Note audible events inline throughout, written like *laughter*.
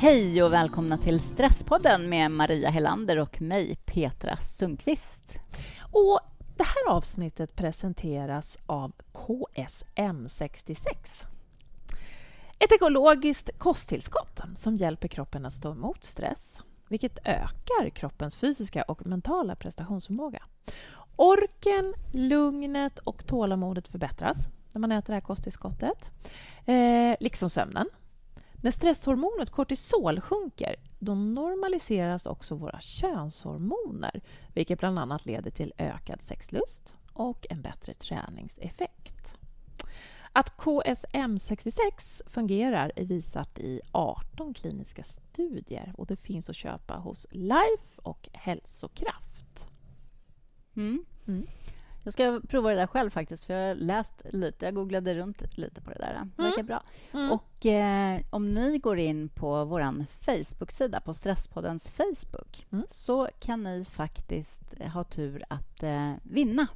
Hej och välkomna till Stresspodden med Maria Helander och mig, Petra Sundqvist. Och det här avsnittet presenteras av KSM66. Ett ekologiskt kosttillskott som hjälper kroppen att stå emot stress vilket ökar kroppens fysiska och mentala prestationsförmåga. Orken, lugnet och tålamodet förbättras när man äter det här kosttillskottet, eh, liksom sömnen. När stresshormonet kortisol sjunker då normaliseras också våra könshormoner vilket bland annat leder till ökad sexlust och en bättre träningseffekt. Att KSM66 fungerar är visat i 18 kliniska studier och det finns att köpa hos Life och Hälsokraft. Mm. Mm. Jag ska prova det där själv faktiskt, för jag har läst lite. Jag googlade runt lite på det där. Det verkar mm. bra. Mm. Och eh, om ni går in på vår Facebook-sida, på Stresspoddens Facebook, mm. så kan ni faktiskt ha tur att eh, vinna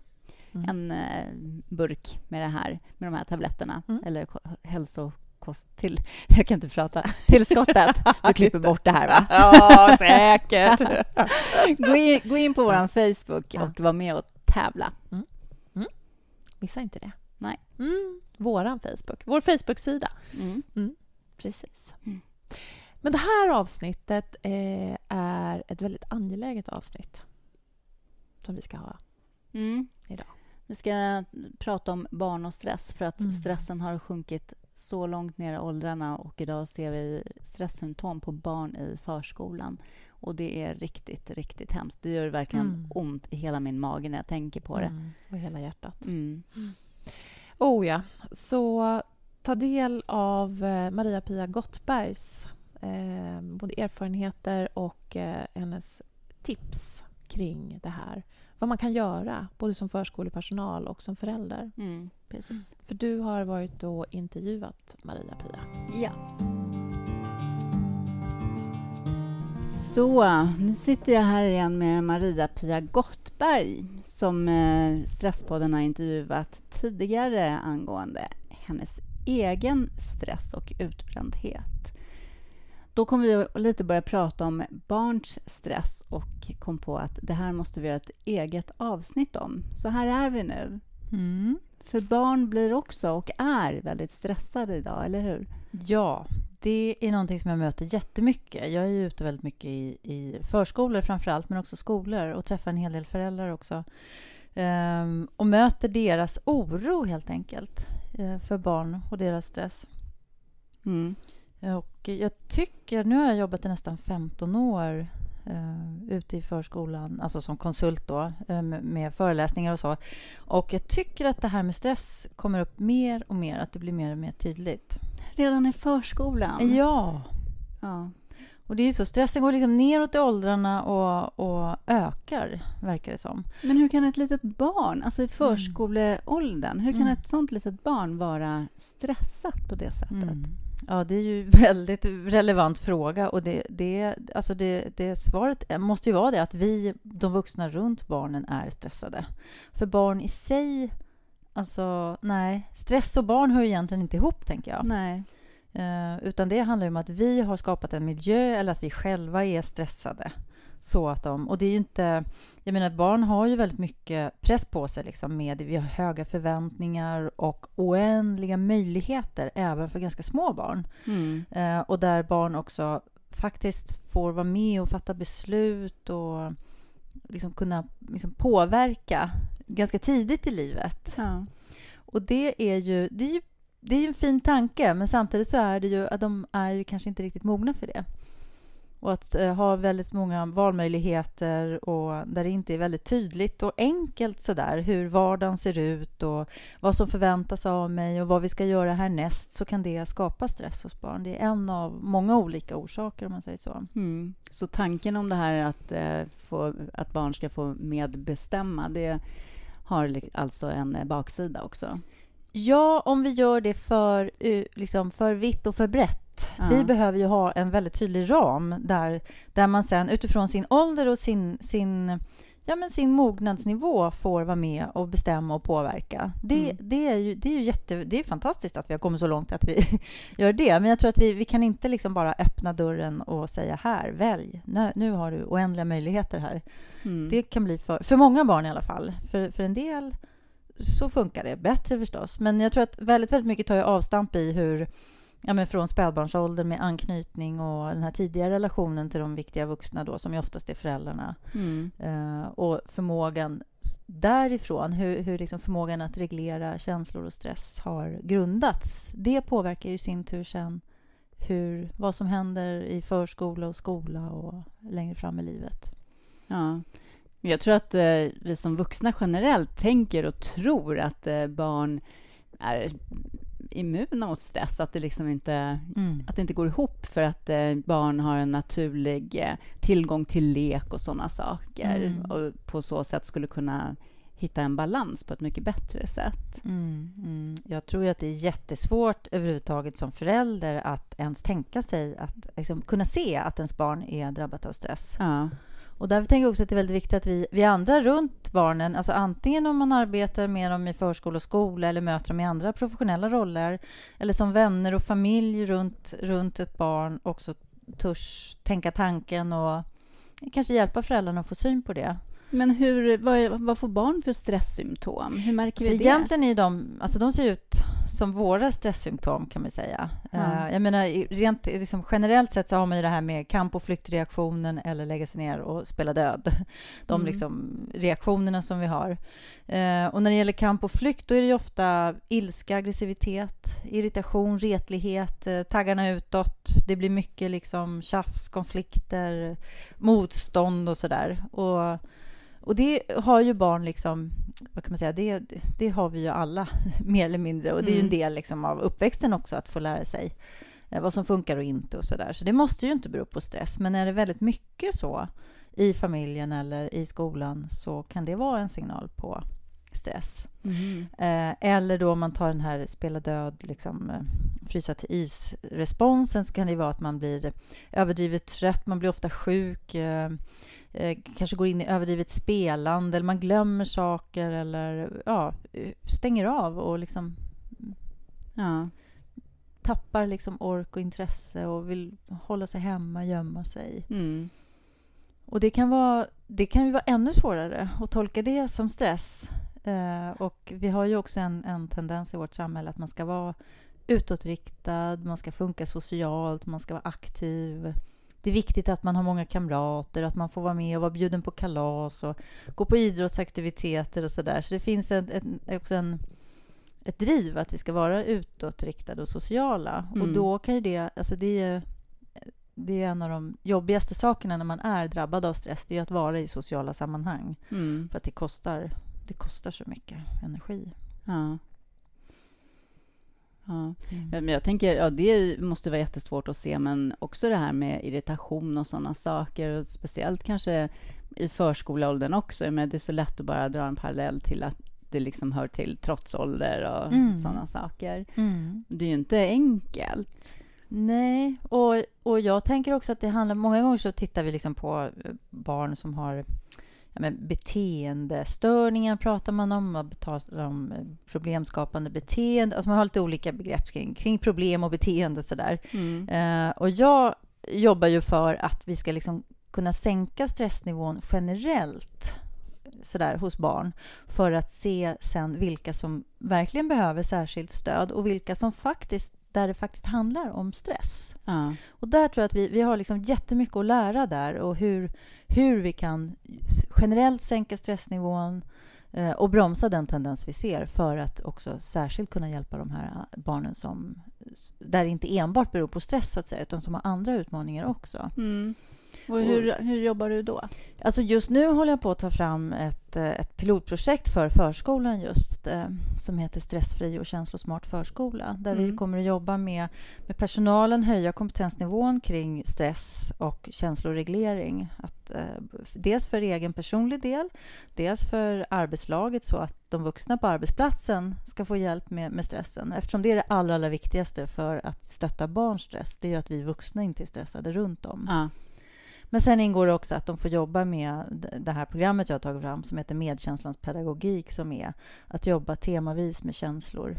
mm. en eh, burk med det här, med de här tabletterna, mm. eller hälsokost till... *laughs* Jag kan inte prata. Tillskottet. *laughs* Du klipper bort det här, va? Ja, säkert. *laughs* gå, in, gå in på vår Facebook och var med och tävla. Mm. Mm. Missa inte det. Nej. Mm. Våran Facebook. Vår Facebook-sida. Mm. Mm. Precis. Mm. Men det här avsnittet eh, är ett väldigt angeläget avsnitt som vi ska ha idag. Vi ska prata om barn och stress för att stressen har sjunkit så långt ner i åldrarna och idag ser vi stresssymptom på barn i förskolan. Och det är riktigt, riktigt hemskt. Det gör verkligen mm. ont i hela min mage när jag tänker på det. Mm. Och hela hjärtat. Mm. Oh ja. Så ta del av eh, Maria-Pia Gottbergs eh, både erfarenheter och eh, hennes tips kring det här. Vad man kan göra, både som förskolepersonal och som förälder. Mm, precis. För du har varit och intervjuat Maria-Pia. Ja. Så, nu sitter jag här igen med Maria-Pia Gottberg som eh, Stresspodden har intervjuat tidigare angående hennes egen stress och utbrändhet. Då kom vi lite börja prata om barns stress och kom på att det här måste vi göra ett eget avsnitt om. Så här är vi nu. Mm. För barn blir också och är väldigt stressade idag, eller hur? Ja, det är någonting som jag möter jättemycket. Jag är ju ute väldigt mycket i, i förskolor framför allt, men också skolor och träffar en hel del föräldrar också. Um, och möter deras oro helt enkelt uh, för barn och deras stress. Mm. Och jag tycker, nu har jag jobbat i nästan 15 år uh, ute i förskolan, alltså som konsult då, uh, med föreläsningar och så. Och jag tycker att det här med stress kommer upp mer och mer, att det blir mer och mer tydligt. Redan i förskolan? Ja. ja. Och det är så, stressen går liksom neråt i åldrarna och, och ökar, verkar det som. Men hur kan ett litet barn, alltså i förskoleåldern, hur kan mm. ett sånt litet barn vara stressat på det sättet? Mm. Ja, det är ju en *laughs* väldigt relevant fråga och det, det, alltså det, det svaret måste ju vara det att vi, de vuxna runt barnen, är stressade. För barn i sig, alltså nej, stress och barn hör ju egentligen inte ihop, tänker jag. Nej. Uh, utan det handlar om att vi har skapat en miljö eller att vi själva är stressade. Så att de, och det är ju inte... Jag menar, barn har ju väldigt mycket press på sig. Liksom med, vi har höga förväntningar och oändliga möjligheter även för ganska små barn. Mm. Uh, och där barn också faktiskt får vara med och fatta beslut och liksom kunna liksom påverka ganska tidigt i livet. Ja. Och det är ju, det är ju det är en fin tanke, men samtidigt så är det ju att de är ju kanske inte riktigt mogna för det. Och att uh, ha väldigt många valmöjligheter och där det inte är väldigt tydligt och enkelt sådär hur vardagen ser ut och vad som förväntas av mig och vad vi ska göra härnäst så kan det skapa stress hos barn. Det är en av många olika orsaker om man säger så. Mm. Så tanken om det här att, uh, få, att barn ska få medbestämma, det har alltså en baksida också? Ja, om vi gör det för, liksom, för vitt och för brett. Ja. Vi behöver ju ha en väldigt tydlig ram där, där man sen utifrån sin ålder och sin, sin ja, men sin mognadsnivå får vara med och bestämma och påverka. Det, mm. det, är, ju, det, är ju jätte, det är fantastiskt att vi har kommit så långt att vi *laughs* gör det. Men jag tror att vi, vi kan inte liksom bara öppna dörren och säga här, välj. Nu, nu har du oändliga möjligheter här. Mm. Det kan bli för, för många barn i alla fall. För, för en del så funkar det bättre förstås. Men jag tror att väldigt, väldigt mycket tar avstamp i hur ja, men från spädbarnsåldern med anknytning och den här tidiga relationen till de viktiga vuxna då, som ju oftast är föräldrarna. Mm. Uh, och förmågan därifrån, hur, hur liksom förmågan att reglera känslor och stress har grundats. Det påverkar ju i sin tur sen hur, vad som händer i förskola och skola och längre fram i livet. Ja. Jag tror att eh, vi som vuxna generellt tänker och tror att eh, barn är immuna mot stress, att det liksom inte, mm. att det inte går ihop för att eh, barn har en naturlig eh, tillgång till lek och sådana saker mm. och på så sätt skulle kunna hitta en balans på ett mycket bättre sätt. Mm, mm. Jag tror att det är jättesvårt överhuvudtaget som förälder att ens tänka sig att liksom, kunna se att ens barn är drabbat av stress. Ja. Och därför tänker jag också att det är väldigt viktigt att vi, vi andra runt barnen, alltså antingen om man arbetar med dem i förskola och skola eller möter dem i andra professionella roller, eller som vänner och familj runt, runt ett barn, också törs tänka tanken och kanske hjälpa föräldrarna att få syn på det. Men hur, vad, vad får barn för stresssymptom? Hur märker vi så det? Egentligen är de, alltså de ser ut som våra stresssymptom kan man säga. Mm. jag menar, rent liksom, generellt sett så har man ju det här med kamp och flyktreaktionen eller lägga sig ner och spela död. *laughs* De mm. liksom, reaktionerna som vi har. Uh, och när det gäller kamp och flykt då är det ofta ilska, aggressivitet, irritation, retlighet, uh, taggarna utåt. Det blir mycket liksom tjafs, konflikter, motstånd och sådär. Och och det har ju barn liksom, vad kan man säga, det, det har vi ju alla *laughs* mer eller mindre. Och det är ju en mm. del liksom av uppväxten också att få lära sig eh, vad som funkar och inte och så där. Så det måste ju inte bero på stress. Men är det väldigt mycket så i familjen eller i skolan så kan det vara en signal på stress. Mm. Eller då om man tar den här spela död, liksom, eh, frysa till is-responsen så kan det vara att man blir överdrivet trött, man blir ofta sjuk. Eh, kanske går in i överdrivet spelande eller man glömmer saker eller ja, stänger av och liksom ja, tappar liksom ork och intresse och vill hålla sig hemma, gömma sig. Mm. Och det kan, vara, det kan ju vara ännu svårare att tolka det som stress. Eh, och vi har ju också en, en tendens i vårt samhälle att man ska vara utåtriktad, man ska funka socialt, man ska vara aktiv det är viktigt att man har många kamrater, att man får vara med och vara bjuden på kalas och gå på idrottsaktiviteter och så där. Så det finns en, en, också en, ett driv att vi ska vara utåtriktade och sociala. Mm. Och då kan ju det, alltså det är, det är en av de jobbigaste sakerna när man är drabbad av stress, det är att vara i sociala sammanhang. Mm. För att det kostar, det kostar så mycket energi. Ja. Ja. Mm. Men jag tänker, ja, det måste vara jättesvårt att se, men också det här med irritation och sådana saker, och speciellt kanske i förskoleåldern också. Men det är så lätt att bara dra en parallell till att det liksom hör till trotsålder och mm. sådana saker. Mm. Det är ju inte enkelt. Nej, och, och jag tänker också att det handlar... Många gånger så tittar vi liksom på barn som har ja, men beteendestörningar pratar man om, man pratar om eh, problemskapande beteende. Alltså man har lite olika begrepp kring, kring problem och beteende. Sådär. Mm. Eh, och jag jobbar ju för att vi ska liksom kunna sänka stressnivån generellt sådär, hos barn för att se sen vilka som verkligen behöver särskilt stöd och vilka som faktiskt där det faktiskt handlar om stress. Ja. Och där tror jag att vi, vi har liksom jättemycket att lära där och hur, hur vi kan generellt sänka stressnivån eh, och bromsa den tendens vi ser för att också särskilt kunna hjälpa de här barnen som där det inte enbart beror på stress, så att säga, utan som har andra utmaningar också. Mm. Och hur, hur jobbar du då? Alltså just nu håller jag på att ta fram ett, eh, ett pilotprojekt för förskolan just eh, som heter Stressfri och känslosmart förskola där mm. vi kommer att jobba med, med personalen, höja kompetensnivån kring stress och känsloreglering. Att, eh, dels för egen personlig del, dels för arbetslaget så att de vuxna på arbetsplatsen ska få hjälp med, med stressen. Eftersom det är det allra, allra viktigaste för att stötta barns stress, det är ju att vi vuxna inte är stressade runt om. Ja. Men sen ingår det också att de får jobba med det här programmet jag har tagit fram som heter Medkänslans pedagogik som är att jobba temavis med känslor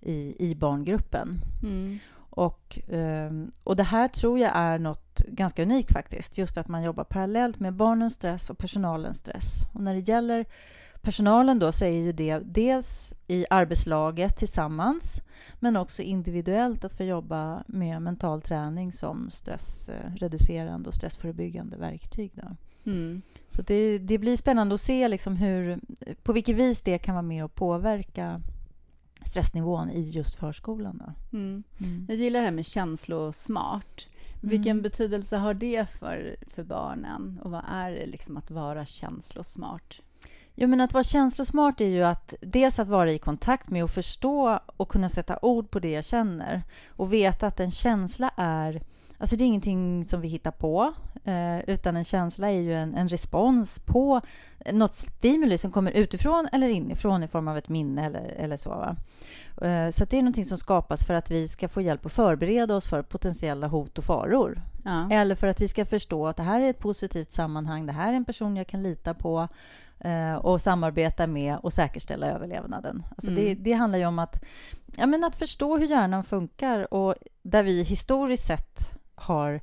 i, i barngruppen. Mm. Och, ehm, och det här tror jag är något ganska unikt faktiskt. Just att man jobbar parallellt med barnens stress och personalens stress. Och när det gäller personalen då så är ju det dels i arbetslaget tillsammans men också individuellt att få jobba med mental träning som stressreducerande och stressförebyggande verktyg. Då. Mm. Så det, det, blir spännande att se liksom hur, på vilket vis det kan vara med och påverka stressnivån i just förskolan. Mm. Mm. Jag gillar det här med känslosmart. Vilken mm. betydelse har det för, för barnen? Och vad är det liksom att vara känslosmart? Jo, men att vara känslosmart är ju att dels att vara i kontakt med och förstå och kunna sätta ord på det jag känner och veta att en känsla är Alltså det är ingenting som vi hittar på, eh, utan en känsla är ju en, en, respons på något stimuli som kommer utifrån eller inifrån i form av ett minne eller, eller så. Va? Eh, så det är någonting som skapas för att vi ska få hjälp att förbereda oss för potentiella hot och faror. Ja. Eller för att vi ska förstå att det här är ett positivt sammanhang, det här är en person jag kan lita på eh, och samarbeta med och säkerställa överlevnaden. Alltså mm. det, det, handlar ju om att, ja, men att förstå hur hjärnan funkar och där vi historiskt sett har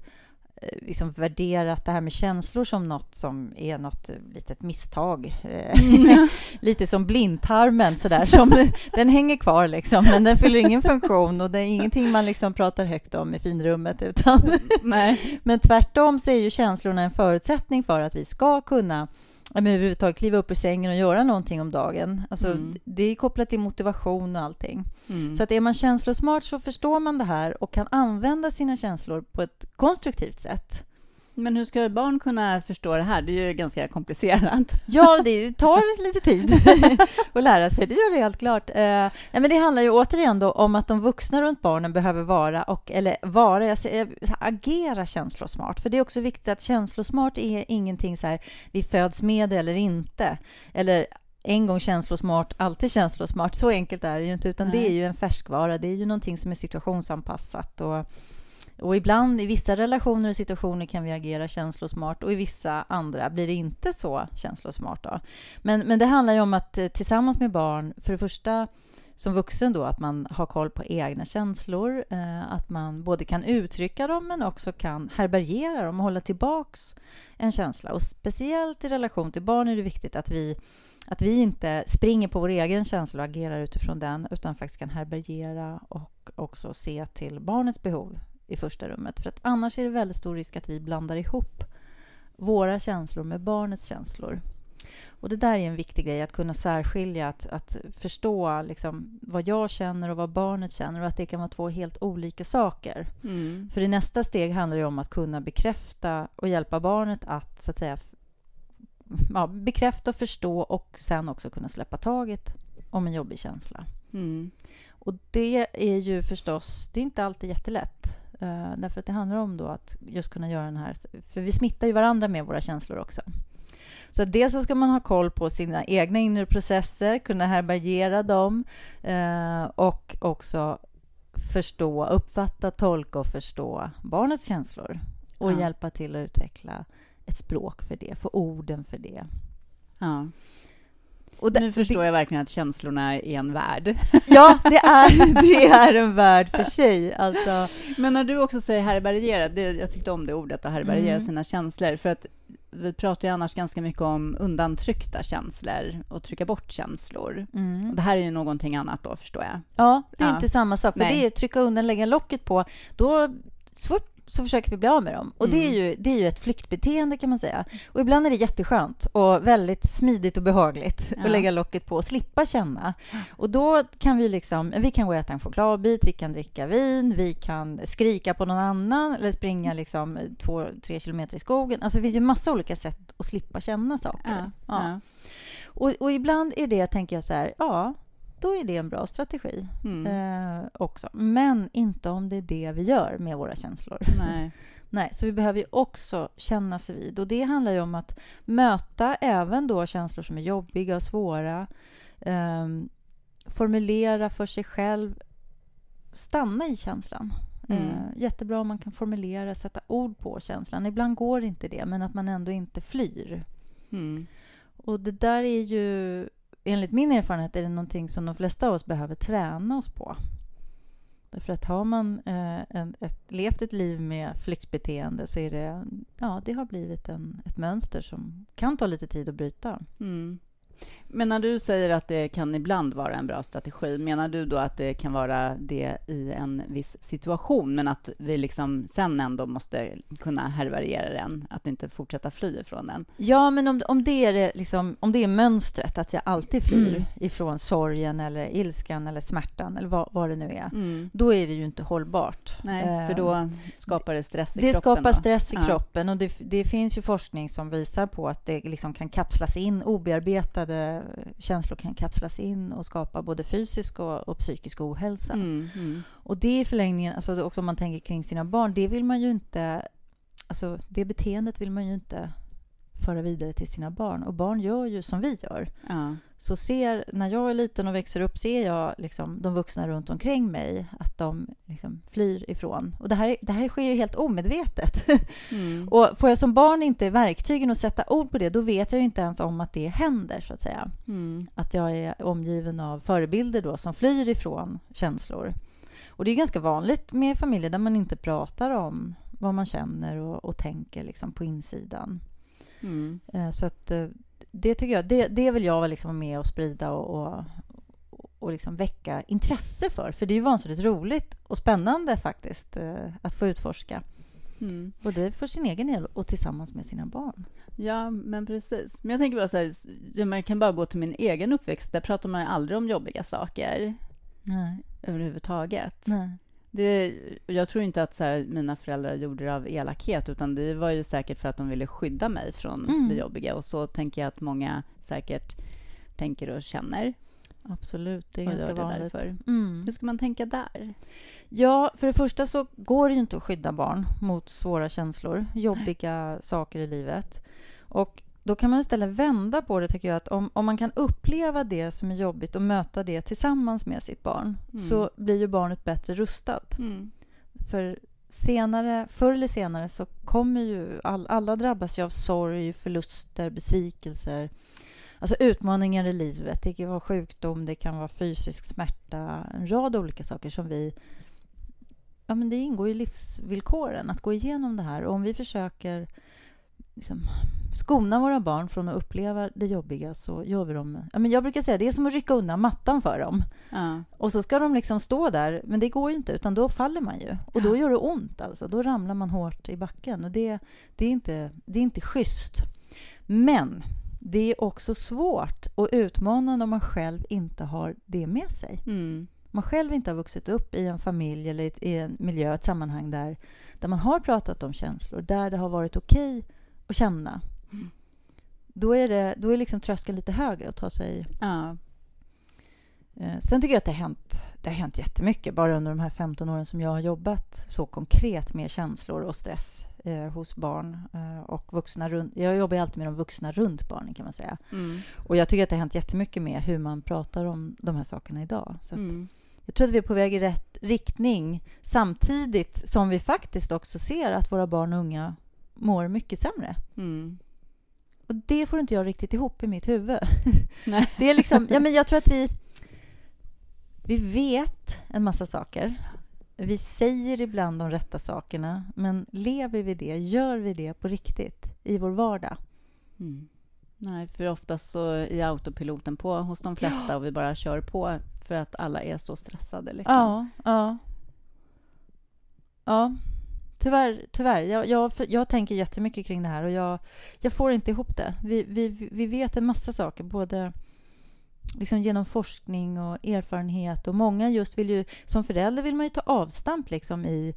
eh, liksom värderat det här med känslor som något som är något litet misstag. Mm. *laughs* Lite som blindtarmen, sådär. Som, *laughs* den hänger kvar, liksom, men den fyller ingen funktion och det är ingenting man liksom pratar högt om i finrummet. Utan Nej. *laughs* men tvärtom så är ju känslorna en förutsättning för att vi ska kunna men överhuvudtaget kliva upp ur sängen och göra någonting om dagen. Alltså, mm. Det är kopplat till motivation och allting. Mm. Så att är man känslosmart så förstår man det här och kan använda sina känslor på ett konstruktivt sätt. Men hur ska barn kunna förstå det här? Det är ju ganska komplicerat. *laughs* Ja, det tar lite tid *laughs* att lära sig. Det gör det helt klart. Eh, men det handlar ju återigen om att de vuxna runt barnen behöver vara, och, eller vara, jag säger, agera känslosmart. För det är också viktigt att känslosmart är ingenting så här, vi föds med det eller inte. Eller en gång känslosmart, alltid känslosmart. Så enkelt är det ju inte, utan Nej. det är ju en färskvara. Det är ju någonting som är situationsanpassat. Och, och ibland i vissa relationer och situationer kan vi agera känslosmart och i vissa andra blir det inte så känslosmart. Då. Men, men det handlar ju om att eh, tillsammans med barn, för det första som vuxen då, att man har koll på egna känslor, eh, att man både kan uttrycka dem men också kan härbärgera dem och hålla tillbaks en känsla. Och speciellt i relation till barn är det viktigt att vi att vi inte springer på vår egen känsla och agerar utifrån den utan faktiskt kan härbärgera och också se till barnets behov i första rummet. För att annars är det väldigt stor risk att vi blandar ihop våra känslor med barnets känslor. Och Det där är en viktig grej, att kunna särskilja, att, att förstå liksom, vad jag känner och vad barnet känner och att det kan vara två helt olika saker. Mm. För i nästa steg handlar det om att kunna bekräfta och hjälpa barnet att, så att säga, ja, bekräfta och förstå och sen också kunna släppa taget om en jobbig känsla. Mm. Och det är ju förstås, det är inte alltid jättelätt. Uh, därför att det handlar om då att just kunna göra den här... För vi smittar ju varandra med våra känslor också. Så dels så ska man ha koll på sina egna inre processer, kunna härbärgera dem uh, och också förstå, uppfatta, tolka och förstå barnets känslor och ja. hjälpa till att utveckla ett språk för det, få orden för det. Ja. Och det, nu förstår det, jag verkligen att känslorna är en värld. *laughs* Ja, det är, det är en värld för sig. Alltså. Men när du också säger härbärgera, det, jag tyckte om det ordet, att härbärgera mm. sina känslor. För att vi pratar ju annars ganska mycket om undantryckta känslor och trycka bort känslor. Mm. Och det här är ju någonting annat då, förstår jag. Ja, det är ja. inte samma sak. För Nej. det är trycka undan, lägga locket på. Då swoop, så försöker vi bli av med dem. Och mm. det, är mm. ju, det är ju ett flyktbeteende kan man säga. Och ibland är det jätteskönt och väldigt smidigt och behagligt ja. att lägga locket på och slippa känna. Och då kan vi liksom, vi kan gå och äta en chokladbit, vi kan dricka vin, vi kan skrika på någon annan eller springa liksom två, tre kilometer i skogen. Alltså det finns ju massa olika sätt att slippa känna saker. Ja. Ja. Och, och ibland är det, tänker jag så här, ja, då är det en bra strategi mm. eh, också. Men inte om det är det vi gör med våra känslor. *laughs* Nej. Nej, så vi behöver ju också känna sig vid. Och det handlar ju om att möta även då känslor som är jobbiga och svåra. Eh, formulera för sig själv. Stanna i känslan. Mm. Eh, jättebra om man kan formulera, sätta ord på känslan. Ibland går inte det, men att man ändå inte flyr. Mm. Och det där är ju, enligt min erfarenhet, är det någonting som de flesta av oss behöver träna oss på. Därför att har man eh, en, ett, levt ett liv med flyktbeteende så är det, ja, det har blivit en, ett mönster som kan ta lite tid att bryta. Mm. Men när du säger att det kan ibland vara en bra strategi, menar du då att det kan vara det i en viss situation, men att vi liksom sen ändå måste kunna härbärgera den, att inte fortsätta fly ifrån den? Ja, men om, om, det, är liksom, om det är mönstret, att jag alltid flyr mm. ifrån sorgen eller ilskan eller smärtan eller vad, vad det nu är, mm. då är det ju inte hållbart. Nej, för då ehm, skapar det stress i det kroppen? Det skapar då. stress i ja. kroppen och det, det, finns ju forskning som visar på att det liksom kan kapslas in obearbetade känslor kan kapslas in och skapa både fysisk och, och psykisk ohälsa. Mm, mm. Och det i förlängningen, alltså också om man tänker kring sina barn, det vill man ju inte... Alltså det beteendet vill man ju inte föra vidare till sina barn. Och barn gör ju som vi gör. Ja. Så ser, när jag är liten och växer upp ser jag liksom de vuxna runt omkring mig att de liksom flyr ifrån. Och det här, det här sker ju helt omedvetet. *laughs* Mm. och får jag som barn inte verktygen att sätta ord på det, då vet jag inte ens om att det händer, så att säga. Mm. Att jag är omgiven av förebilder då som flyr ifrån känslor. Och det är ganska vanligt med familjer där man inte pratar om vad man känner och, och tänker liksom på insidan. Mm. Eh, så att eh, det tycker jag, det, det vill jag liksom vara med och sprida och, och, och liksom väcka intresse för. För det är ju vansinnigt roligt och spännande faktiskt eh, att få utforska. Mm. Både för sin egen del och tillsammans med sina barn. Ja, men precis. Men jag tänker bara så här, man kan bara gå till min egen uppväxt. Där pratar man aldrig om jobbiga saker. Nej. Överhuvudtaget. Nej. Det, jag tror inte att så här, mina föräldrar gjorde det av elakhet, utan det var ju säkert för att de ville skydda mig från mm. det jobbiga. Och så tänker jag att många säkert tänker och känner. Absolut, det är ganska vanligt. Mm. Hur ska man tänka där? Ja, för det första så går det ju inte att skydda barn mot svåra känslor, jobbiga Nej. saker i livet. Och då kan man istället vända på det, tycker jag. Att om, om man kan uppleva det som är jobbigt och möta det tillsammans med sitt barn mm. så blir ju barnet bättre rustat. Mm. För senare, förr eller senare så kommer ju all, alla drabbas ju av sorg, förluster, besvikelser. Alltså utmaningar i livet. Det kan vara sjukdom, det kan vara fysisk smärta. En rad olika saker som vi... Ja, men det ingår i livsvillkoren att gå igenom det här. Och om vi försöker liksom, skona våra barn från att uppleva det jobbiga så gör vi dem... Ja, men jag brukar säga det är som att rycka undan mattan för dem. Ja. Och så ska de liksom stå där, men det går ju inte, utan då faller man ju. Och då gör det ont, alltså. Då ramlar man hårt i backen. Och det, det, är, inte, det är inte schysst. Men det är också svårt och utmanande om man själv inte har det med sig. Mm. man själv inte har vuxit upp i en familj eller i en miljö, ett sammanhang där, där man har pratat om känslor, där det har varit okej okay att känna. Mm. Då är, det, då är liksom tröskeln lite högre att ta sig... Ja. Eh, sen tycker jag att det har, hänt, det har hänt jättemycket bara under de här 15 åren som jag har jobbat så konkret med känslor och stress eh, hos barn eh, och vuxna runt... Jag jobbar alltid med de vuxna runt barnen, kan man säga. Mm. Och jag tycker att det har hänt jättemycket med hur man pratar om de här sakerna idag. Så mm. Jag tror att vi är på väg i rätt riktning samtidigt som vi faktiskt också ser att våra barn och unga mår mycket sämre. Mm. Och det får inte jag riktigt ihop i mitt huvud. *laughs* Nej. Det är liksom, ja, men jag tror att vi, vi vet en massa saker. Vi säger ibland de rätta sakerna, men lever vi det? Gör vi det på riktigt i vår vardag? Mm. Nej, för oftast så är autopiloten på hos de flesta och vi bara kör på för att alla är så stressade. Liksom. Ja, ja. Ja, Tyvärr. tyvärr. Jag, jag, jag tänker jättemycket kring det här och jag, jag får inte ihop det. Vi, vi, vi vet en massa saker, både liksom genom forskning och erfarenhet. Och många just vill ju, som förälder vill man ju ta avstamp liksom i,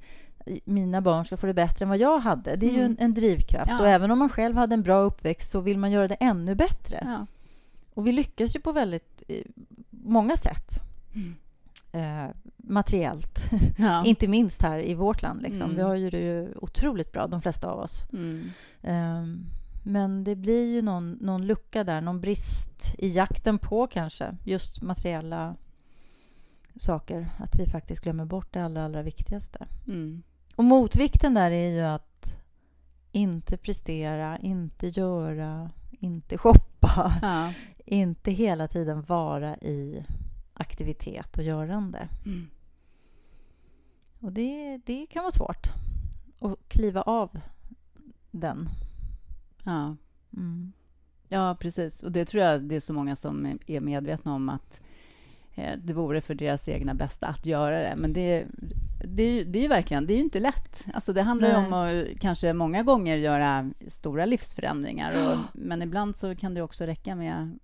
mina barn ska få det bättre än vad jag hade. Det är mm. ju en, en drivkraft. Ja. Och även om man själv hade en bra uppväxt så vill man göra det ännu bättre. Ja. Och vi lyckas ju på väldigt eh, många sätt. Mm. Eh, materiellt. Ja. *laughs* Inte minst här i vårt land. Liksom. Mm. Vi har ju det ju otroligt bra, de flesta av oss. Mm. Um, men det blir ju någon, någon lucka där, någon brist i jakten på kanske just materiella saker. Att vi faktiskt glömmer bort det allra, allra viktigaste. Mm. Och motvikten där är ju att inte prestera, inte göra, inte shoppa. Ja. *laughs* Inte hela tiden vara i aktivitet och görande. Mm. Och det, det kan vara svårt att kliva av den. Ja. Mm. ja, precis. Och det tror jag det är så många som är medvetna om att eh, det vore för deras egna bästa att göra det. Men det, det, är ju- det är ju verkligen, det är ju inte lätt. Alltså det handlar Nej. om att kanske många gånger göra stora livsförändringar. Och, men ibland så kan det också räcka med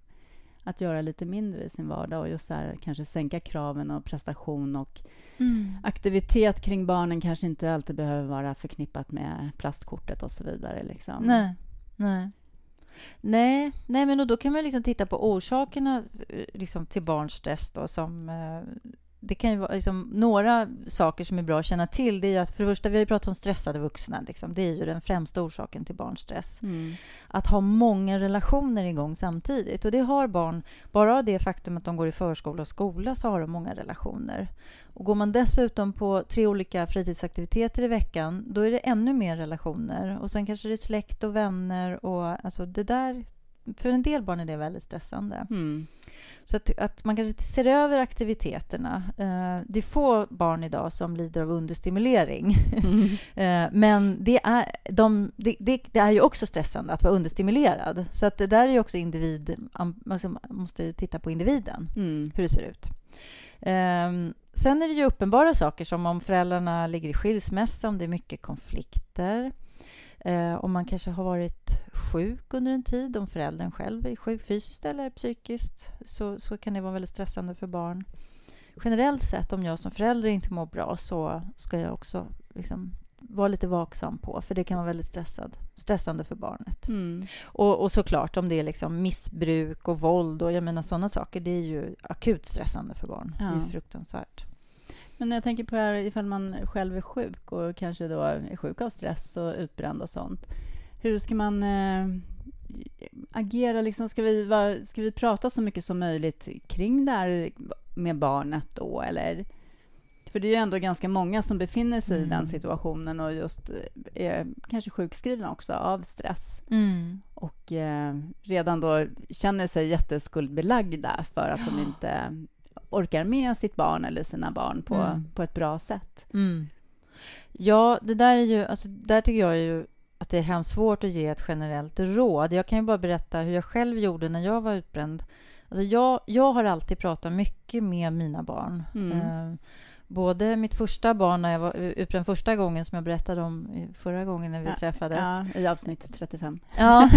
att göra lite mindre i sin vardag och just så här, kanske sänka kraven och prestation och aktivitet kring barnen kanske inte alltid behöver vara förknippat med plastkortet och så vidare. Liksom. Nej. Nej. Nej, nej, men då kan man liksom titta på orsakerna eh, liksom, till barns stress. Då, som, eh, det kan ju vara liksom, några saker som är bra att känna till. Det är ju att för det första, vi har ju pratat om stressade vuxna. Liksom, det är ju den främsta orsaken till barns stress. Mm. Att ha många relationer igång samtidigt. Och det har barn, bara av det faktum att de går i förskola och skola så har de många relationer. Och går man dessutom på tre olika fritidsaktiviteter i veckan, då är det ännu mer relationer. Och sen kanske det är släkt och vänner och alltså det där, för en del barn är det väldigt stressande. Mm. Så att, att man kanske ser över aktiviteterna. Eh, det är få barn idag som lider av understimulering. Mm. *laughs* Eh, Men det är, de, det, det, det är ju också stressande att vara understimulerad. Så att det där är ju också individ... am- Alltså man måste ju titta på individen, Mm. hur det ser ut. Ehm, sen är det ju uppenbara saker som om föräldrarna ligger i skilsmässa, om det är mycket konflikter. Eh, om man kanske har varit sjuk under en tid, om föräldern själv är sjuk fysiskt eller psykiskt, så, så kan det vara väldigt stressande för barn. Generellt sett, om jag som förälder inte mår bra så ska jag också liksom vara lite vaksam på, för det kan vara väldigt stressad, stressande för barnet. Mm. Och, och såklart om det är liksom missbruk och våld och jag menar sådana saker, det är ju akut stressande för barn. Det är Ja. fruktansvärt. Men jag tänker på här, ifall man själv är sjuk och kanske då är sjuk av stress och utbränd och sånt. Hur ska man eh, agera? Liksom, ska, vi vara, ska vi prata så mycket som möjligt kring det här med barnet då? Eller? För det är ju ändå ganska många som befinner sig i den Mm. situationen och just eh, är kanske sjukskrivna också av stress och eh, redan då känner sig jätteskuldbelagda för att de Ja. inte orkar med sitt barn eller sina barn på, Mm. på ett bra sätt. Mm. Ja, det där är ju, alltså, där tycker jag ju att det är hemskt svårt att ge ett generellt råd. Jag kan ju bara berätta hur jag själv gjorde när jag var utbränd. Alltså jag, jag har alltid pratat mycket med mina barn. Mm. Eh, både mitt första barn, när jag var utbränd första gången, som jag berättade om förra gången när vi Ja, träffades. Ja, I avsnitt 35. Ja.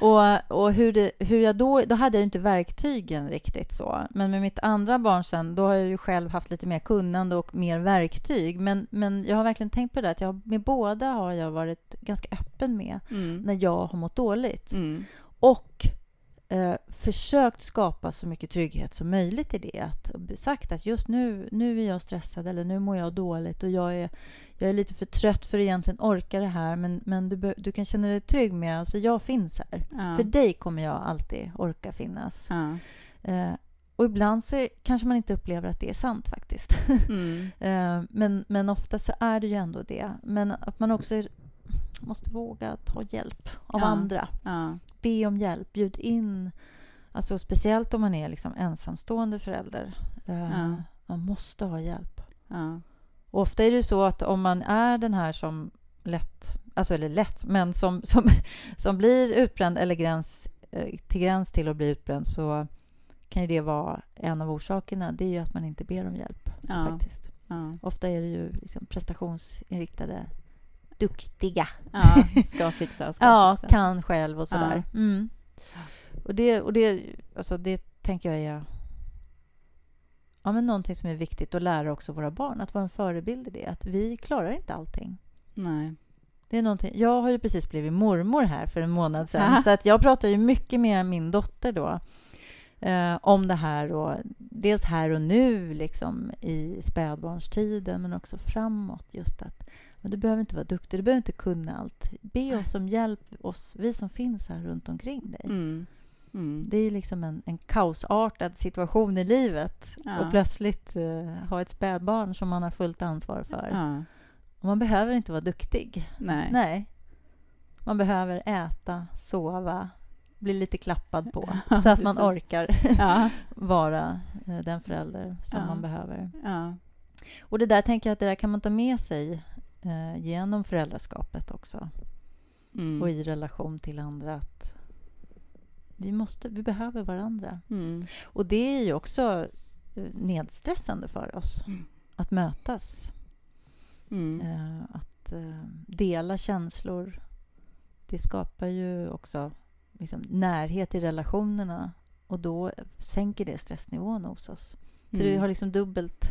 *laughs* och och hur, det, hur jag då... Då hade jag ju inte verktygen riktigt så. Men med mitt andra barn sen, då har jag ju själv haft lite mer kunnande och mer verktyg. Men, men jag har verkligen tänkt på det, att jag, med båda har jag varit ganska öppen med Mm. när jag har mått dåligt. Mm. Och eh, försökt skapa så mycket trygghet som möjligt i det. Att sagt att just nu, nu är jag stressad eller nu mår jag dåligt och jag är, jag är lite för trött för att egentligen orka det här. Men, men du, du kan känna dig trygg med att alltså, jag finns här. Ja. För dig kommer jag alltid orka finnas. Ja. Eh, och ibland så är, kanske man inte upplever att det är sant faktiskt. Mm. *laughs* Eh, men, men ofta så är det ju ändå det. Men att man också måste våga ta hjälp av Ja. andra Ja. be om hjälp, bjud in. Alltså speciellt om man är liksom ensamstående förälder. Eh, Ja. Man måste ha hjälp. Och ofta är det så att om man är den här som lätt, alltså eller lätt, men som, *laughs* som, som blir utbränd eller gräns, eh, till gräns till att bli utbränd så kan ju det vara en av orsakerna. Det är ju att man inte ber om hjälp. Ja. faktiskt. Ja. Ofta är det ju liksom prestationsinriktade, duktiga ja. Ska fixa, ska *laughs* ja, fixa. kan själv och sådär. Ja. Mm. Och, det, och det, alltså det tänker jag är ja, men någonting som är viktigt att lära också våra barn. Att vara en förebild i det. Att vi klarar inte allting. Nej. Det är någonting. Jag har ju precis blivit mormor här för en månad sedan. Aha. *laughs* Så att jag pratar ju mycket med min dotter då. Eh, om det här och dels här och nu liksom i spädbarnstiden men också framåt. Just att men du behöver inte vara duktig, du behöver inte kunna allt. Be oss om hjälp, oss, vi som finns här runt omkring dig. Mm. Mm. Det är liksom en, en kaosartad situation i livet. Ja. Och plötsligt uh, ha ett spädbarn som man har fullt ansvar för. Ja. Och man behöver inte vara duktig. Nej. Nej. Man behöver äta, sova, bli lite klappad på *laughs* så att man orkar *laughs* *laughs* vara uh, den förälder som man behöver. Och det där tänker jag att det där kan man ta med sig uh, genom föräldraskapet också. Mm. Och i relation till andra. Att vi, måste, vi behöver varandra. Mm. Och det är ju också eh, nedstressande för oss mm. att mötas. Uh, att uh, dela känslor. Det skapar ju också liksom, närhet i relationerna och då sänker det stressnivån hos oss. Så mm. det har liksom dubbelt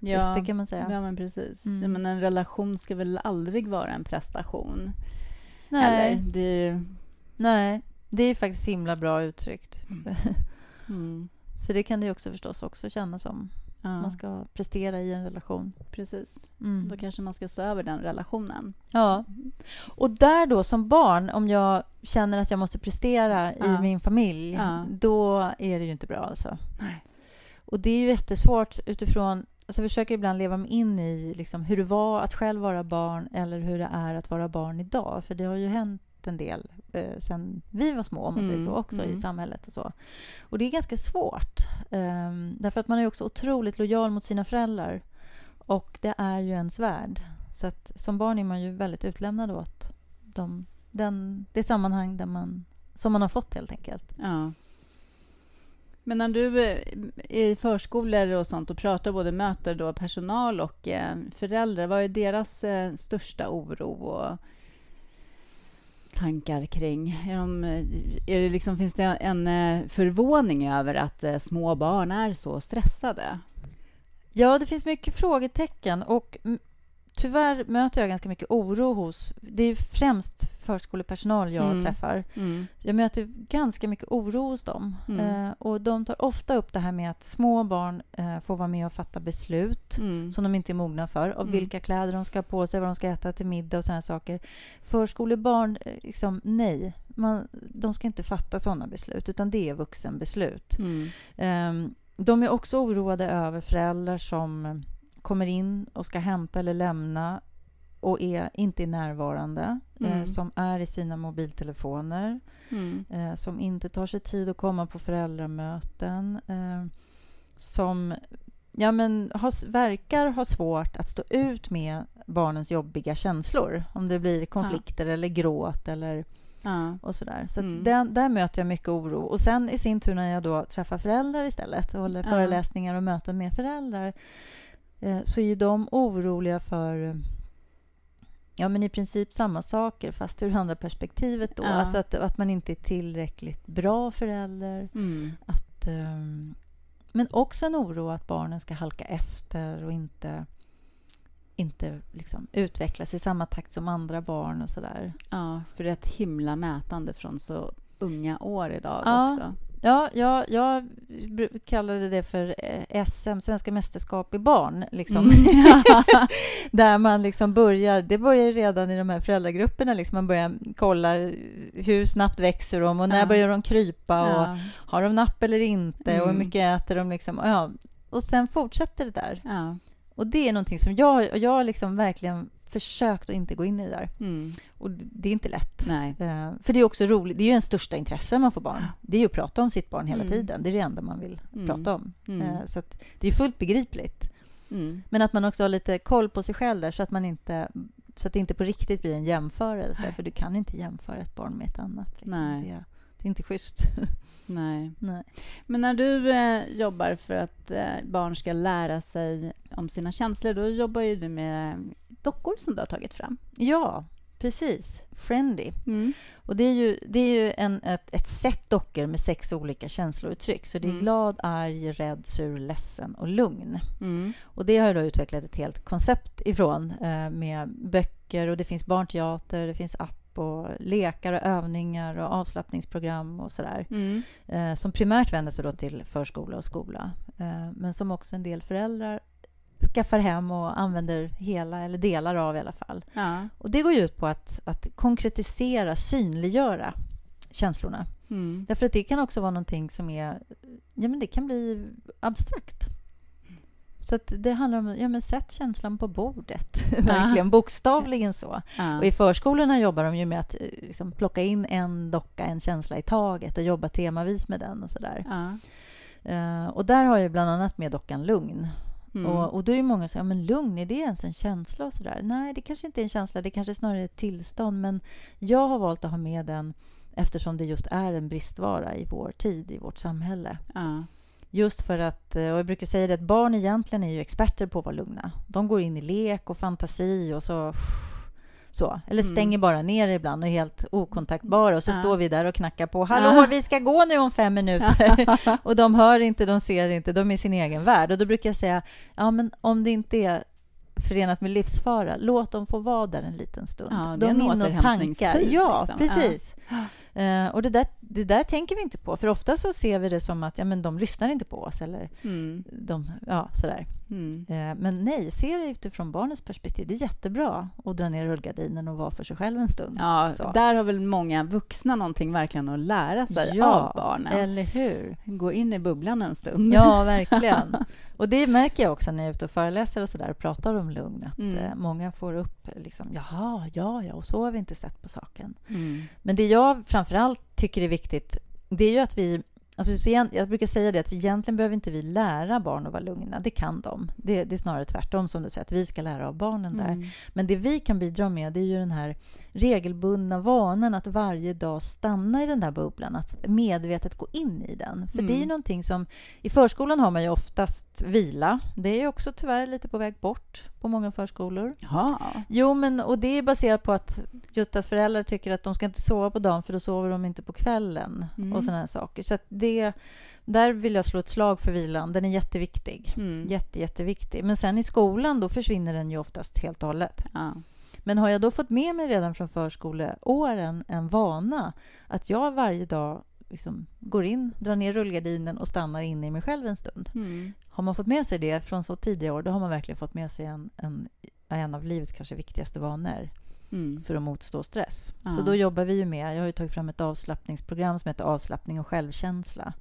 ja, syfte kan man säga. Ja, men precis. Mm. Ja, men en relation ska väl aldrig vara en prestation? Nej. Eller, det... Nej, det är faktiskt himla bra uttryckt. Mm. *laughs* mm. För det kan det också förstås också kännas som. Ja. Man ska prestera i en relation. Precis. Mm. Då kanske man ska se över den relationen. Ja. Och där då, som barn, om jag känner att jag måste prestera ja. i min familj, ja. då är det ju inte bra alltså. Nej. Och det är ju jättesvårt utifrån Alltså jag försöker ibland leva mig in i liksom hur det var att själv vara barn eller hur det är att vara barn idag. För det har ju hänt en del eh, sen vi var små, om man mm, säger så, mm, också mm. i samhället och så. Och det är ganska svårt. Eh, därför att man är också otroligt lojal mot sina föräldrar. Och det är ju ens värld. Så att som barn är man ju väldigt utlämnad åt de, den, det sammanhang där man, som man har fått, helt enkelt. Ja. Men när du är eh, i förskolor och sånt och pratar både möter då personal och eh, föräldrar, vad är deras eh, största oro och tankar kring? Är, de, är det liksom, finns det en förvåning över att små barn är så stressade? Ja, det finns mycket frågetecken och tyvärr möter jag ganska mycket oro hos... Det är främst förskolepersonal jag mm. träffar. Mm. Jag möter ganska mycket oro hos dem. Mm. Eh, och De tar ofta upp det här med att små barn eh, får vara med och fatta beslut mm. som de inte är mogna för. Av mm. vilka kläder de ska ha på sig, vad de ska äta till middag och sådana saker. Förskolebarn, eh, liksom, nej. Man, de ska inte fatta sådana beslut, utan det är vuxenbeslut. Eh, de är också oroade över föräldrar som kommer in och ska hämta eller lämna och är inte är närvarande, eh, mm. eh, som är i sina mobiltelefoner, mm. eh, som inte tar sig tid att komma på föräldramöten, eh, som ja, men har, verkar ha svårt att stå ut med barnens jobbiga känslor. Om det blir konflikter ja. eller gråt eller ja. och sådär. Så mm. den, där möter jag mycket oro. Och sen i sin tur när jag då träffar föräldrar istället och håller ja. föreläsningar och möten med föräldrar Eh, så är de oroliga för ja, men i princip samma saker, fast ur andra perspektivet. Då. Ja. Alltså att, att man inte är tillräckligt bra förälder. Mm. Att, um, men också en oro att barnen ska halka efter och inte, inte liksom utvecklas i samma takt som andra barn. och så där. Ja, för det är ett himla mätande från så unga år idag ja. också. Ja, ja, jag kallade det för eh, SM, Svenska mästerskap i barn. Liksom. Mm. *laughs* *laughs* Där man liksom börjar, det börjar redan i de här föräldragrupperna. Liksom man börjar kolla hur snabbt växer de och när ja. börjar de krypa och ja. har de napp eller inte mm. och hur mm. mycket äter de. Liksom. Ja. Och sen fortsätter det där. Ja. Och det är någonting som jag, jag liksom verkligen försökt att inte gå in i det där. Mm. Och det är inte lätt. Nej. Uh, för det är också roligt. Det är ju en största intresse man får barn. Det är ju att prata om sitt barn hela mm. tiden. Det är det enda man vill mm. prata om. Uh, så det är fullt begripligt. Mm. Men att man också har lite koll på sig själv där så att man inte så att det inte på riktigt blir en jämförelse. Nej. För du kan inte jämföra ett barn med ett annat. Liksom. Nej. Det, det är inte schysst. *laughs* Nej. Nej. Men när du eh, jobbar för att eh, barn ska lära sig om sina känslor, då jobbar ju du med dockor som du har tagit fram. Ja, precis. Friendly. Mm. Och det är ju, det är ju en, ett, ett set dockor med sex olika känslouttryck. Så det är mm. glad, arg, rädd, sur, ledsen och lugn. Mm. Och det har jag då utvecklat ett helt koncept ifrån eh, med böcker och det finns barnteater, det finns app och lekar och övningar och avslappningsprogram och sådär. Mm. Eh, som primärt vänder sig då till förskola och skola. Eh, men som också en del föräldrar skaffar hem och använder hela eller delar av i alla fall. Ja. Och Det går ut på att, att konkretisera, synliggöra känslorna. Mm. Därför att det kan också vara någonting som är... Ja, men det kan bli abstrakt. Så det handlar om ja, men sätt känslan på bordet. *laughs* Verkligen, bokstavligen så. Ja. Och I förskolorna jobbar de ju med att eh, liksom, plocka in en docka, en känsla i taget och jobba temavis med den. och så där. Ja. Uh, och där har jag bland annat med dockan Lugn. Mm. Och, och då är det många som säger, men lugn, är det ens en känsla? och så där? Nej, det kanske inte är en känsla, det kanske snarare är ett tillstånd. Men jag har valt att ha med den eftersom det just är en bristvara i vår tid, i vårt samhälle. Ja. Just för att, och jag brukar säga det, att barn egentligen är ju experter på att vara lugna. De går in i lek och fantasi och så... så. Eller mm. stänger mm. bara ner ibland och är helt okontaktbara. Och så ja. står vi där och knackar på. Hallå, ja. vi ska gå nu om fem minuter. *laughs* och de hör inte, de ser inte, de är i sin egen värld. Och då brukar jag säga, ja men om det inte är förenat med livsfara, låt dem få vara där en liten stund. Ja, det är de en återhämtningstid. Ja, liksom. precis. Uh, och det där, det där tänker vi inte på, för ofta så ser vi det som att ja, men de lyssnar inte på oss. Eller mm. de, ja, sådär. Mm. Uh, men nej, se det utifrån barnets perspektiv. Det är jättebra att dra ner rullgardinen och vara för sig själv en stund. Ja, så. där har väl många vuxna någonting verkligen att lära sig ja, av barnen. eller hur? Gå in i bubblan en stund. Ja, *laughs* verkligen. Och det märker jag också när jag är ute och föreläser och, så där, och pratar om lugn. Att mm. eh, många får upp liksom, jaha, ja, ja, och så har vi inte sett på saken. Mm. Men det jag framför allt tycker är viktigt, det är ju att vi Alltså, jag brukar säga det att vi egentligen behöver inte vi lära barn att vara lugna. Det kan de. Det, det är snarare tvärtom, som du säger, att vi ska lära av barnen där. Mm. Men det vi kan bidra med, det är ju den här regelbundna vanan att varje dag stanna i den där bubblan, att medvetet gå in i den. För mm. det är ju mm. någonting som... I förskolan har man ju oftast vila. Det är också tyvärr lite på väg bort på många förskolor. Ja. Jo, men och det är baserat på att just att föräldrar tycker att de ska inte sova på dagen för då sover de inte på kvällen mm. och sådana saker. Så det, där vill jag slå ett slag för vilan. Den är jätteviktig. Mm. Jätte, jätteviktig. Men sen i skolan då försvinner den ju oftast helt och hållet. Ja. Men har jag då fått med mig redan från förskoleåren en vana att jag varje dag liksom går in, drar ner rullgardinen och stannar inne i mig själv en stund. Mm. Har man fått med sig det från så tidiga år, då har man verkligen fått med sig en, en, en av livets kanske viktigaste vanor mm. för att motstå stress. Ja. Så då jobbar vi ju med, jag har tagit fram ett avslappningsprogram som heter Avslappning och självkänsla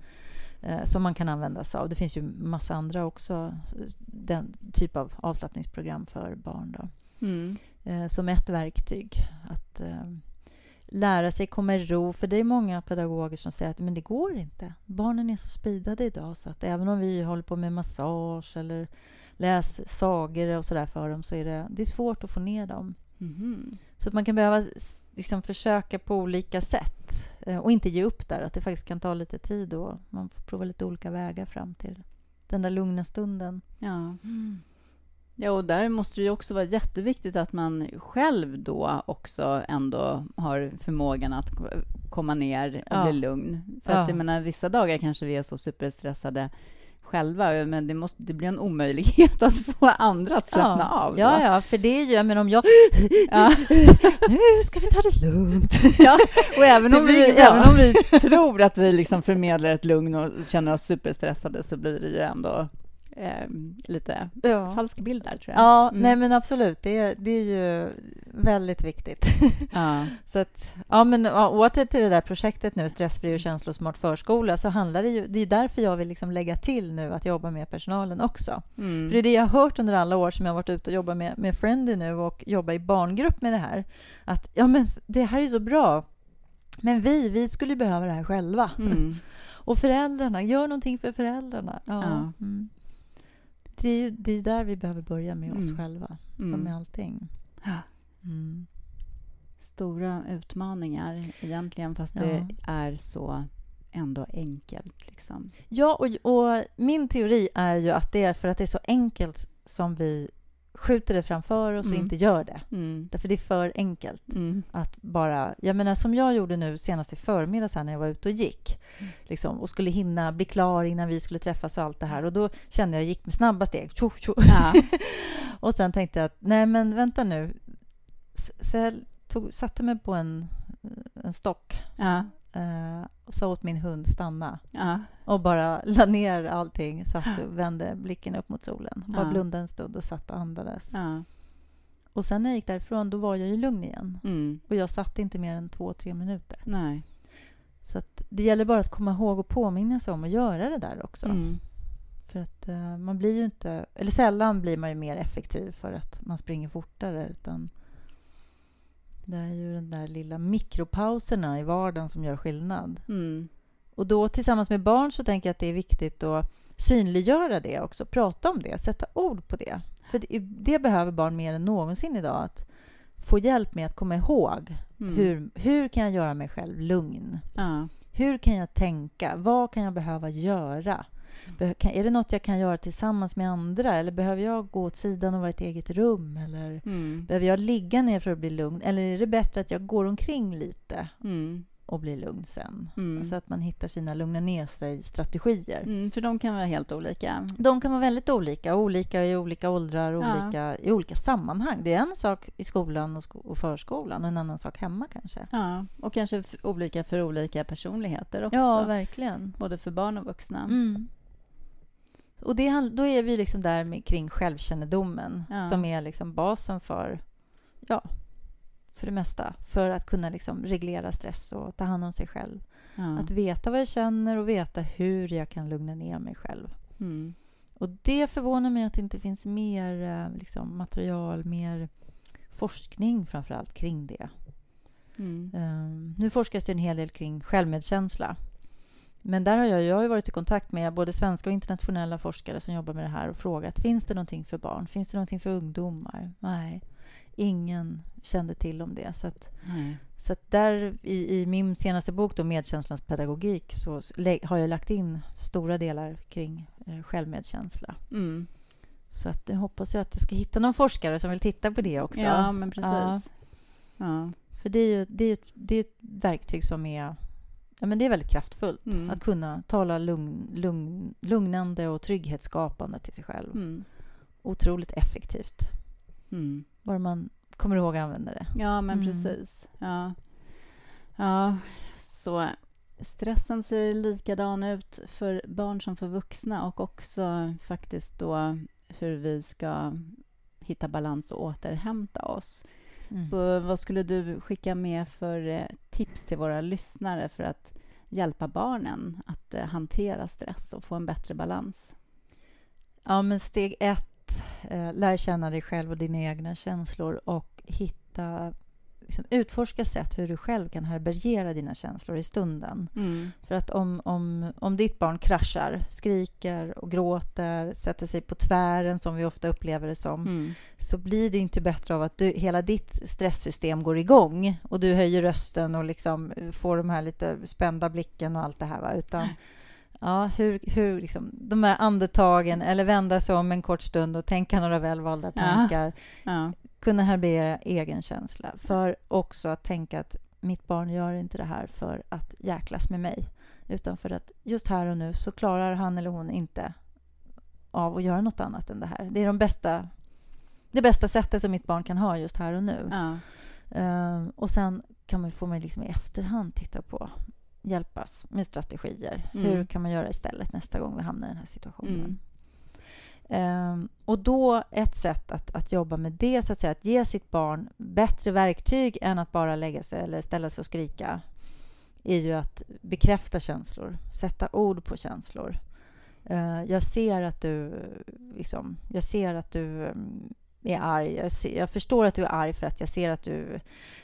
eh, som man kan använda sig av. Det finns ju massa andra också, den typ av avslappningsprogram för barn. Då. Mm. Eh, som ett verktyg. Att eh, lära sig komma i ro. För det är många pedagoger som säger att men det går inte. Barnen är så speedade idag så att även om vi håller på med massage eller läser sagor och sådär för dem så är det, det är svårt att få ner dem. Mm. Så att man kan behöva liksom försöka på olika sätt eh, och inte ge upp där. Att det faktiskt kan ta lite tid och man får prova lite olika vägar fram till den där lugna stunden. Ja. Mm. Ja, och där måste det också vara jätteviktigt att man själv då också ändå har förmågan att komma ner och ja. bli lugn. För ja. att jag menar, vissa dagar kanske vi är så superstressade själva, men det, måste, det blir en omöjlighet *laughs* att få andra att slappna ja. av. Då. Ja, ja, för det är ju, men om jag... *laughs* Ja. *laughs* nu ska vi ta det lugnt. Ja, och även om, vi, även om vi tror att vi liksom förmedlar ett lugn och känner oss superstressade så blir det ju ändå eh, lite ja. falsk bild där, tror jag. Ja, mm. nej men absolut. Det är, det är ju väldigt viktigt. *laughs* Ja. så att, ja, men ja, åter till det där projektet nu, Stressfri och känslosmart förskola, så handlar det ju... Det är därför jag vill liksom lägga till nu att jobba med personalen också. Mm. För det är det jag har hört under alla år som jag har varit ute och jobbat med, med Friendly nu och jobba i barngrupp med det här. Att ja, men det här är så bra. Men vi, vi skulle behöva det här själva. Mm. *laughs* Och föräldrarna, gör någonting för föräldrarna. Ja. ja. Mm det är ju det är där vi behöver börja med oss mm. själva, som mm. med allting. Mm. Stora utmaningar egentligen, fast ja. det är så ändå enkelt. Liksom. Ja, och, och, min teori är ju att det är för att det är så enkelt som vi skjuter det framför oss mm. och inte gör det. Mm. Därför det är för enkelt mm. att bara... Jag menar, som jag gjorde nu senast i förmiddags här när jag var ute och gick mm. liksom, och skulle hinna bli klar innan vi skulle träffas och allt det här. Och då kände jag jag gick med snabba steg. Tjo, tjo. Ja. *laughs* och sen tänkte jag att nej, men vänta nu. Så jag tog, satte mig på en, en stock ja. Uh, och sa åt min hund stanna. Ja. Och bara *laughs* la ner allting, satt och vände blicken upp mot solen. Bara ja. blundade en stund och satt och andades. Ja. Och sen när jag gick därifrån, då var jag ju lugn igen. Mm. Och jag satt inte mer än två, tre minuter. Nej. Så det gäller bara att komma ihåg och påminna sig om att göra det där också. Mm. För att eh, man blir ju inte... Eller sällan blir man ju mer effektiv för att man springer fortare. Utan det är ju den där lilla mikropauserna i vardagen som gör skillnad. Mm. Och då tillsammans med barn så tänker jag att det är viktigt att synliggöra det också. Prata om det, sätta ord på det. För det, det behöver barn mer än någonsin idag. Att få hjälp med att komma ihåg. Mm. Hur, hur kan jag göra mig själv lugn? Ja. Hur kan jag tänka? Vad kan jag behöva göra? Be- kan, är det något jag kan göra tillsammans med andra? Eller behöver jag gå åt sidan och vara i ett eget rum? Eller Mm. behöver jag ligga ner för att bli lugn? Eller är det bättre att jag går omkring lite Mm. Och blir lugn sen? Mm. Så att man hittar sina lugna ner sig-strategier. Mm, för de kan vara helt olika. De kan vara väldigt olika, olika i olika åldrar, Ja. olika i olika sammanhang. Det är en sak i skolan och, sko- och förskolan och en annan sak hemma kanske. Ja, och kanske olika för olika personligheter också. Ja, verkligen. Både för barn och vuxna. Mm. Och det, då är vi liksom där med, kring självkännedomen Ja. som är liksom basen för, ja, för det mesta. För att kunna liksom reglera stress och ta hand om sig själv. Ja. Att veta vad jag känner och veta hur jag kan lugna ner mig själv. Mm. Och det förvånar mig att det inte finns mer eh, liksom, material, mer forskning framför allt kring det. Mm. Um, nu forskas det en hel del kring självmedkänsla. Men där har jag, jag har varit i kontakt med både svenska och internationella forskare som jobbar med det här och frågat finns det någonting för barn? Finns det någonting för ungdomar? Nej, ingen kände till om det. Så att, Nej. så att där i, i min senaste bok då, Medkänslans pedagogik så har jag lagt in stora delar kring eh, självmedkänsla. Mm. Så att jag hoppas jag att jag ska hitta någon forskare som vill titta på det också. Ja, men precis. Ja. För det är ju det är, ett- det är ett verktyg som är, ja, men det är väldigt kraftfullt. Mm. Att kunna tala lugn, lugn, lugnande och trygghetsskapande till sig själv. Mm. Otroligt effektivt. Mm. Bara man kommer ihåg att använda det. Ja, men Mm. precis. Ja. ja, så stressen ser likadan ut för barn som för vuxna och också faktiskt då hur vi ska hitta balans och återhämta oss. Mm. Så vad skulle du skicka med för eh, tips till våra lyssnare för att hjälpa barnen att eh, hantera stress och få en bättre balans? Ja, men steg ett, eh, lär känna dig själv och dina egna känslor och hitta, liksom, utforska sätt hur du själv kan härbärgera dina känslor i stunden. Mm. För att om, om, om ditt barn kraschar, skriker och gråter, sätter sig på tvären som vi ofta upplever det som, Mm. så blir det inte bättre av att du, hela ditt stresssystem går igång och du höjer rösten och liksom får de här lite spända blicken och allt det här. Va? Utan ja, hur, hur liksom, de här andetagen eller vända sig om en kort stund och tänka några välvalda Ja. tankar. Ja. Kunna härbärgera egen känsla. För också att tänka att mitt barn gör inte det här för att jäklas med mig. Utan för att just här och nu så klarar han eller hon inte av att göra något annat än det här. Det är de bästa, det bästa sättet som mitt barn kan ha just här och nu. Ja. Ehm, och sen kan man, får man liksom i efterhand titta på, hjälpas med strategier. Mm. Hur kan man göra istället nästa gång vi hamnar i den här situationen? Mm. Ehm, och då ett sätt att, att jobba med det, så att säga, att ge sitt barn bättre verktyg än att bara lägga sig eller ställa sig och skrika, är ju att bekräfta känslor, sätta ord på känslor. Eh, jag ser att du, liksom, jag ser att du mm, är arg. Jag, ser, jag förstår att du är arg för att jag ser att du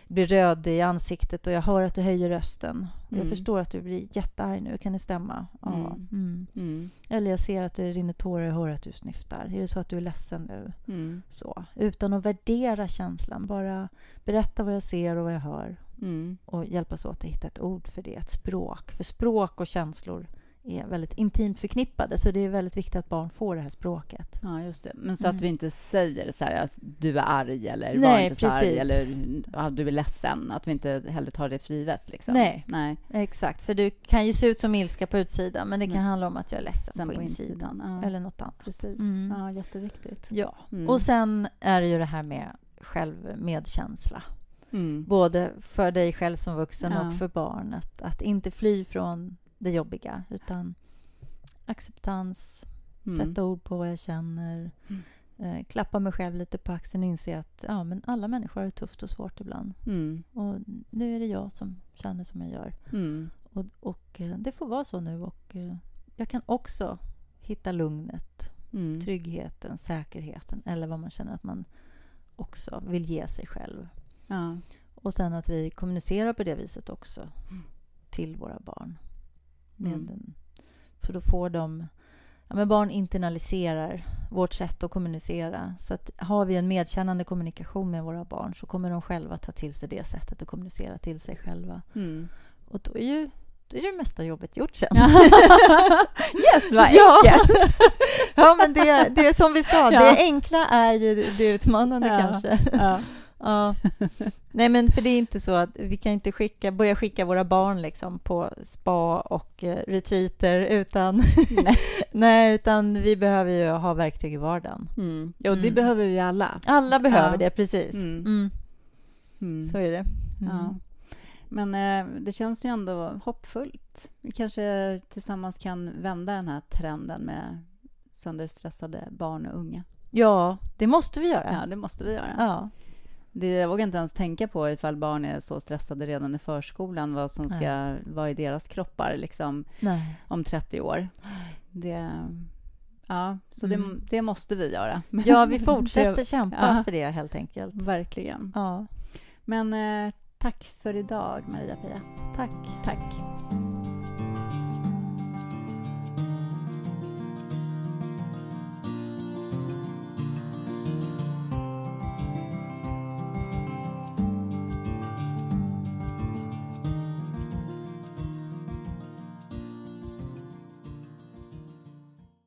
blir röd i ansiktet och jag hör att du höjer rösten. Jag Mm. förstår att du blir jättearg nu. Kan det stämma? Ja. Mm. Mm. Mm. Eller jag ser att det rinner tårar och hör att du snyftar. Är det så att du är ledsen nu? Mm. Så. Utan att värdera känslan. Bara berätta vad jag ser och vad jag hör. Och hjälpas åt att hitta ett ord för det. Ett språk. För språk och känslor är väldigt intimt förknippade. Så det är väldigt viktigt att barn får det här språket. Ja, just det. Men så Mm. att vi inte säger så här att du är arg eller var Nej, inte så arg eller ja, du är ledsen. Att vi inte heller tar det för givet. Liksom. Nej. Nej. Exakt. För du kan ju se ut som ilska på utsidan. Men det kan Mm. handla om att jag är ledsen Sen på, på insidan. insidan, ja. Eller något annat. Precis. Mm. Ja, jätteviktigt. Ja. Mm. Och sen är det ju det här med självmedkänsla. Mm. Både för dig själv som vuxen Ja. och för barn. Att, att inte fly från det jobbiga, utan acceptans, Mm. sätta ord på vad jag känner. Mm. Eh, klappa mig själv lite på axeln och inse att ja, men alla människor har det tufft och svårt ibland. Mm. Och nu är det jag som känner som jag gör. Mm. och, och eh, det får vara så nu. Och eh, jag kan också hitta lugnet, Mm. tryggheten, säkerheten eller vad man känner att man också vill ge sig själv. Ja. Och sen att vi kommunicerar på det viset också Mm. till våra barn. Med Mm. en, för då får de... Ja, men barn internaliserar vårt sätt att kommunicera. Så att har vi en medkännande kommunikation med våra barn så kommer de själva ta till sig det sättet att kommunicera till sig själva. Mm. Och då är ju då är det mesta jobbet gjort sen. *laughs* yes, vad Ja. enkelt! ja, men det, det är som vi sa, Ja. det enkla är ju det utmanande Ja. kanske. Ja. Nej, men för det är inte så att vi kan inte skicka, börja skicka våra barn liksom på spa och eh, retreater utan, Nej. *laughs* nej, utan vi behöver ju ha verktyg i vardagen. Mm. Jo, det Mm. behöver vi alla. Alla behöver Ja. det, precis. Mm. Mm. Mm. Så är det. Mm. Ja. Men eh, det känns ju ändå hoppfullt. Vi kanske tillsammans kan vända den här trenden med sönderstressade barn och unga. ja, det måste vi göra. Ja, det måste vi göra. Ja. Det, jag vågar inte ens tänka på ifall barn är så stressade redan i förskolan, vad som ska vara i deras kroppar liksom, Nej. om 30 år. Det, ja, så Mm. det, det måste vi göra. *laughs* Ja, vi fortsätter Det- kämpa ja. för det helt enkelt. Verkligen. Ja, Men eh, tack för idag, Maria-Pia. tack. Tack.